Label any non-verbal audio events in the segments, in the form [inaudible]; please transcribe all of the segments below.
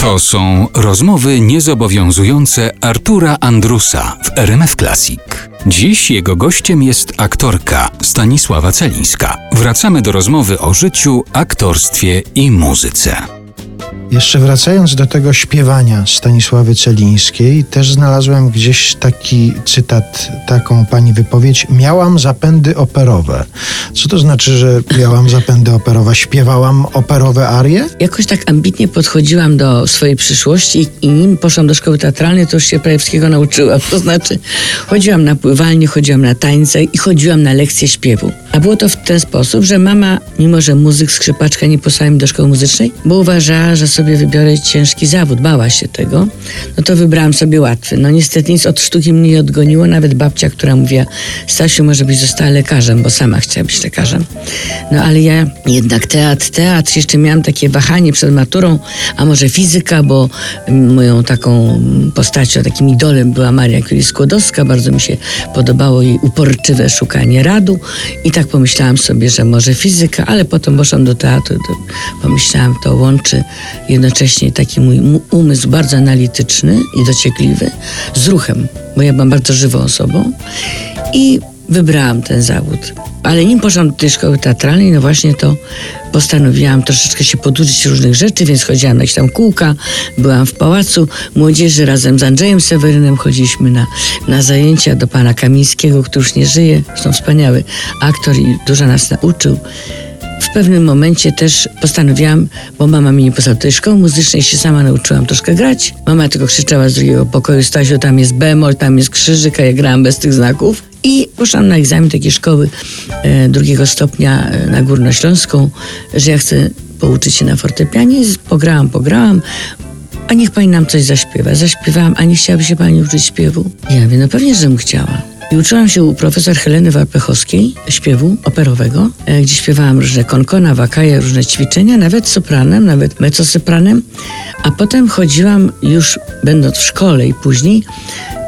To są rozmowy niezobowiązujące Artura Andrusa w RMF Classic. Dziś jego gościem jest aktorka Stanisława Celińska. Wracamy do rozmowy o życiu, aktorstwie i muzyce. Jeszcze wracając do tego śpiewania Stanisławy Celińskiej, też znalazłem gdzieś taki cytat, taką pani wypowiedź. Miałam zapędy operowe. Co to znaczy, że miałam zapędy operowe? Śpiewałam operowe arie? Jakoś tak ambitnie podchodziłam do swojej przyszłości i nim poszłam do szkoły teatralnej, to już się prawie wszystkiego nauczyłam. To znaczy chodziłam na pływalnię, chodziłam na tańce i chodziłam na lekcje śpiewu. A było to w ten sposób, że mama, mimo że muzyk, skrzypaczka nie posłała mi do szkoły muzycznej, bo uważała, że sobie wybiorę ciężki zawód, bała się tego, no to wybrałam sobie łatwy. No niestety nic od sztuki mnie nie odgoniło, nawet babcia, która mówiła, Stasiu, może byś została lekarzem, bo sama chciała być lekarzem. No ale ja jednak teatr, teatr, jeszcze miałam takie wahanie przed maturą, a może fizyka, bo moją taką postacią, takim idolem była Maria Curie-Skłodowska, bardzo mi się podobało jej uporczywe szukanie radu. I tak pomyślałam sobie, że może fizyka, ale potem poszłam do teatru, to pomyślałam, to łączy jednocześnie taki mój umysł bardzo analityczny i dociekliwy z ruchem, bo ja byłam bardzo żywą osobą i wybrałam ten zawód. Ale nim poszłam do tej szkoły teatralnej, no właśnie to postanowiłam troszeczkę się poduczyć różnych rzeczy, więc chodziłam na jakieś tam kółka, byłam w Pałacu Młodzieży razem z Andrzejem Sewerynem, chodziliśmy na, na zajęcia do pana Kamińskiego, który już nie żyje, zresztą wspaniały aktor i dużo nas nauczył. W pewnym momencie też postanowiłam, bo mama mnie nie posłała do tej szkoły muzycznej, się sama nauczyłam troszkę grać. Mama tylko krzyczała z drugiego pokoju, Stasiu, tam jest bemol, tam jest krzyżyk, a ja grałam bez tych znaków. I poszłam na egzamin takiej szkoły e, drugiego stopnia e, na Górnośląską, że ja chcę pouczyć się na fortepianie. Pograłam, pograłam. A niech pani nam coś zaśpiewa. Zaśpiewałam, a nie chciałaby się pani uczyć śpiewu? Ja wiem, no pewnie, żebym chciała. I uczyłam się u profesor Heleny Warpechowskiej śpiewu operowego, e, gdzie śpiewałam różne konkona, wakaje, różne ćwiczenia, nawet sopranem, nawet mezzosopranem. A potem chodziłam już będąc w szkole i później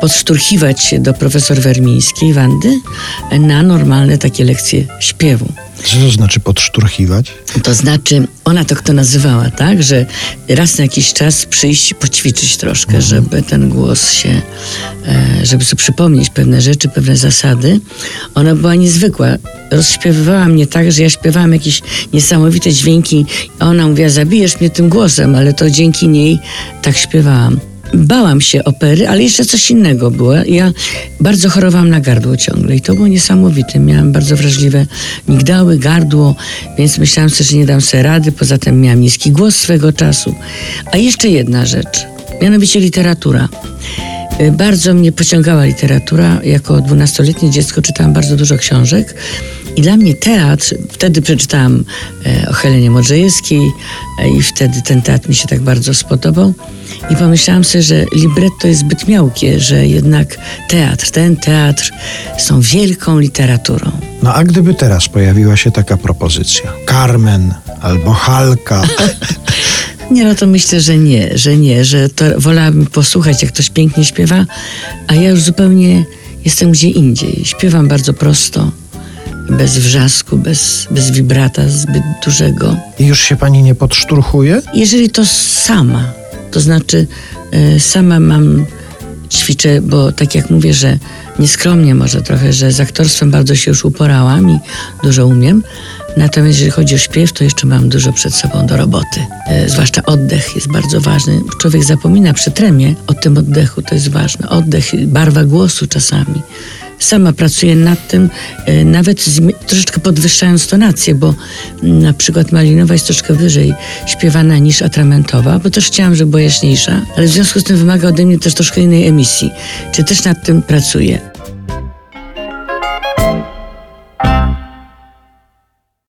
podszturchiwać się do profesor Wermińskiej, Wandy, na normalne takie lekcje śpiewu. Co to znaczy podszturchiwać? To znaczy, ona to kto nazywała, tak, że raz na jakiś czas przyjść, poćwiczyć troszkę, mhm. żeby ten głos się, e, żeby sobie przypomnieć pewne rzeczy, pewne zasady. Ona była niezwykła. Rozśpiewywała mnie tak, że ja śpiewałam jakieś niesamowite dźwięki. Ona mówiła, zabijesz mnie tym głosem, ale to dzięki niej tak śpiewałam bałam się opery, ale jeszcze coś innego było. Ja bardzo chorowałam na gardło ciągle i to było niesamowite. Miałam bardzo wrażliwe migdały, gardło, więc myślałam sobie, że nie dam sobie rady. Poza tym miałam niski głos swego czasu. A jeszcze jedna rzecz, mianowicie literatura. Y, bardzo mnie pociągała literatura. Jako dwunastoletnie dziecko czytałam bardzo dużo książek. I dla mnie teatr, wtedy przeczytałam e, o Helenie Modrzejewskiej e, i wtedy ten teatr mi się tak bardzo spodobał. I pomyślałam sobie, że libretto jest zbyt miałkie, że jednak teatr, ten teatr są wielką literaturą. No a gdyby teraz pojawiła się taka propozycja, Carmen albo Halka... [laughs] Nie, no to myślę, że nie, że nie, że to wolałabym posłuchać, jak ktoś pięknie śpiewa, a ja już zupełnie jestem gdzie indziej. Śpiewam bardzo prosto, bez wrzasku, bez, bez wibrata zbyt dużego. I już się pani nie podszturchuje? Jeżeli to sama, to znaczy y, sama mam, ćwiczę, bo tak jak mówię, że nieskromnie może trochę, że z aktorstwem bardzo się już uporałam i dużo umiem. Natomiast jeżeli chodzi o śpiew, to jeszcze mam dużo przed sobą do roboty. E, zwłaszcza oddech jest bardzo ważny. Człowiek zapomina przy tremie o tym oddechu, to jest ważne. Oddech, barwa głosu czasami. Sama pracuję nad tym, e, nawet troszeczkę podwyższając tonację, bo na przykład Malinowa jest troszkę wyżej śpiewana niż Atramentowa, bo też chciałam, żeby była jaśniejsza, ale w związku z tym wymaga ode mnie też troszkę innej emisji. Czy też nad tym pracuję.